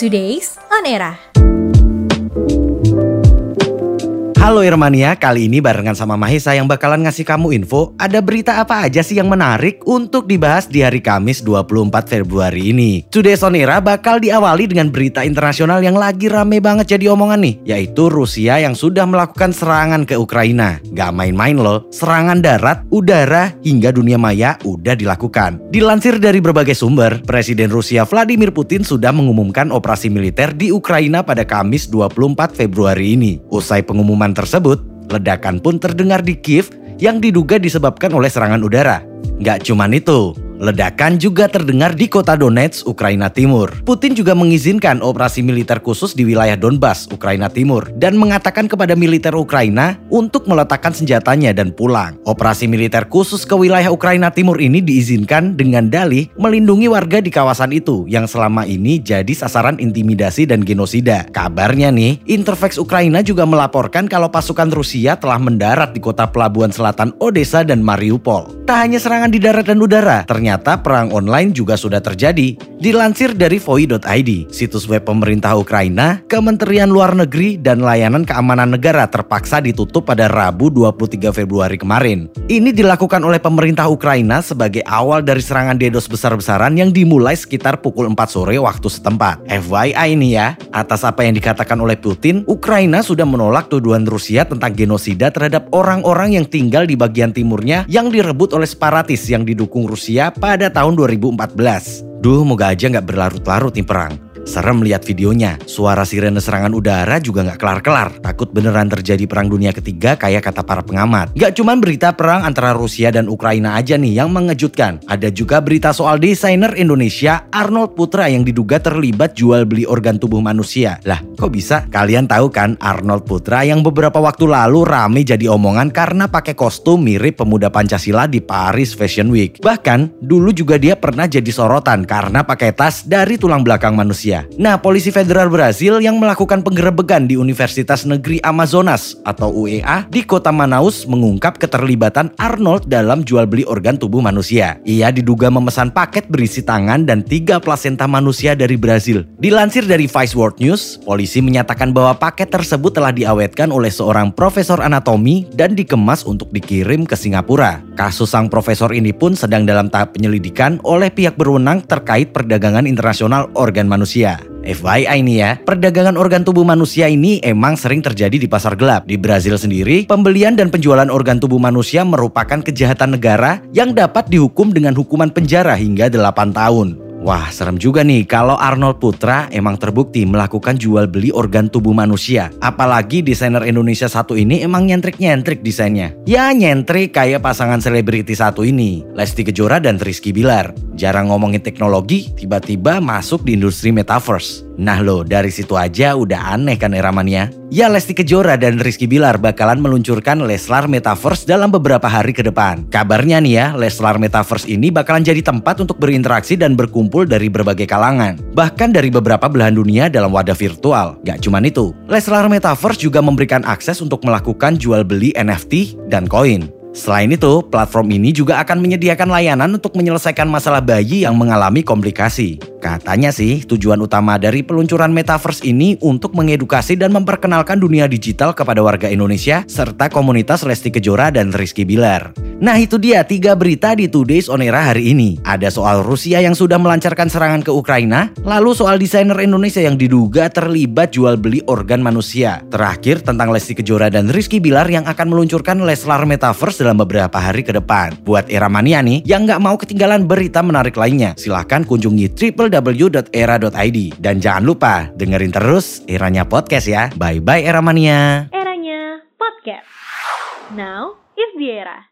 Today's On Era. Halo Irmania, kali ini barengan sama Mahesa yang bakalan ngasih kamu info ada berita apa aja sih yang menarik untuk dibahas di hari Kamis 24 Februari ini. Today Sonera bakal diawali dengan berita internasional yang lagi rame banget jadi omongan nih, yaitu Rusia yang sudah melakukan serangan ke Ukraina. Gak main-main loh, serangan darat, udara, hingga dunia maya udah dilakukan. Dilansir dari berbagai sumber, Presiden Rusia Vladimir Putin sudah mengumumkan operasi militer di Ukraina pada Kamis 24 Februari ini. Usai pengumuman tersebut, ledakan pun terdengar di Kiev yang diduga disebabkan oleh serangan udara. Gak cuman itu, Ledakan juga terdengar di kota Donetsk, Ukraina Timur. Putin juga mengizinkan operasi militer khusus di wilayah Donbas, Ukraina Timur, dan mengatakan kepada militer Ukraina untuk meletakkan senjatanya dan pulang. Operasi militer khusus ke wilayah Ukraina Timur ini diizinkan dengan dalih melindungi warga di kawasan itu yang selama ini jadi sasaran intimidasi dan genosida. Kabarnya nih, Interfax Ukraina juga melaporkan kalau pasukan Rusia telah mendarat di kota pelabuhan selatan Odessa dan Mariupol. Tak hanya serangan di darat dan udara, ternyata ternyata perang online juga sudah terjadi. Dilansir dari voi.id, situs web pemerintah Ukraina, Kementerian Luar Negeri dan Layanan Keamanan Negara terpaksa ditutup pada Rabu 23 Februari kemarin. Ini dilakukan oleh pemerintah Ukraina sebagai awal dari serangan DDoS besar-besaran yang dimulai sekitar pukul 4 sore waktu setempat. FYI ini ya, atas apa yang dikatakan oleh Putin, Ukraina sudah menolak tuduhan Rusia tentang genosida terhadap orang-orang yang tinggal di bagian timurnya yang direbut oleh separatis yang didukung Rusia pada tahun 2014. Duh, moga aja nggak berlarut-larut nih perang. Serem lihat videonya, suara sirene serangan udara juga nggak kelar-kelar. Takut beneran terjadi perang dunia ketiga kayak kata para pengamat. Gak cuman berita perang antara Rusia dan Ukraina aja nih yang mengejutkan. Ada juga berita soal desainer Indonesia Arnold Putra yang diduga terlibat jual beli organ tubuh manusia. Lah, kok bisa? Kalian tahu kan Arnold Putra yang beberapa waktu lalu rame jadi omongan karena pakai kostum mirip pemuda Pancasila di Paris Fashion Week. Bahkan, dulu juga dia pernah jadi sorotan karena pakai tas dari tulang belakang manusia. Nah, polisi federal Brazil yang melakukan penggerebekan di Universitas Negeri Amazonas atau UEA di kota Manaus mengungkap keterlibatan Arnold dalam jual beli organ tubuh manusia. Ia diduga memesan paket berisi tangan dan tiga plasenta manusia dari Brazil. Dilansir dari Vice World News, polisi menyatakan bahwa paket tersebut telah diawetkan oleh seorang profesor anatomi dan dikemas untuk dikirim ke Singapura. Kasus sang profesor ini pun sedang dalam tahap penyelidikan oleh pihak berwenang terkait perdagangan internasional organ manusia manusia. FYI ini ya, perdagangan organ tubuh manusia ini emang sering terjadi di pasar gelap. Di Brazil sendiri, pembelian dan penjualan organ tubuh manusia merupakan kejahatan negara yang dapat dihukum dengan hukuman penjara hingga 8 tahun. Wah, serem juga nih kalau Arnold Putra emang terbukti melakukan jual beli organ tubuh manusia. Apalagi desainer Indonesia satu ini emang nyentrik-nyentrik desainnya. Ya nyentrik kayak pasangan selebriti satu ini, Lesti Kejora dan Rizky Bilar. Jarang ngomongin teknologi, tiba-tiba masuk di industri metaverse. Nah lo, dari situ aja udah aneh kan era mania? Ya Lesti Kejora dan Rizky Bilar bakalan meluncurkan Leslar Metaverse dalam beberapa hari ke depan. Kabarnya nih ya, Leslar Metaverse ini bakalan jadi tempat untuk berinteraksi dan berkumpul dari berbagai kalangan. Bahkan dari beberapa belahan dunia dalam wadah virtual. Gak cuman itu, Leslar Metaverse juga memberikan akses untuk melakukan jual beli NFT dan koin. Selain itu, platform ini juga akan menyediakan layanan untuk menyelesaikan masalah bayi yang mengalami komplikasi. Katanya sih, tujuan utama dari peluncuran Metaverse ini untuk mengedukasi dan memperkenalkan dunia digital kepada warga Indonesia serta komunitas Lesti Kejora dan Rizky Bilar. Nah itu dia tiga berita di Today's On Era hari ini. Ada soal Rusia yang sudah melancarkan serangan ke Ukraina, lalu soal desainer Indonesia yang diduga terlibat jual beli organ manusia. Terakhir tentang Lesti Kejora dan Rizky Bilar yang akan meluncurkan Leslar Metaverse dalam beberapa hari ke depan. Buat Era Mania nih yang nggak mau ketinggalan berita menarik lainnya, silahkan kunjungi www.era.id. Dan jangan lupa dengerin terus Eranya Podcast ya. Bye-bye Era Mania. Eranya Podcast. Now is the era.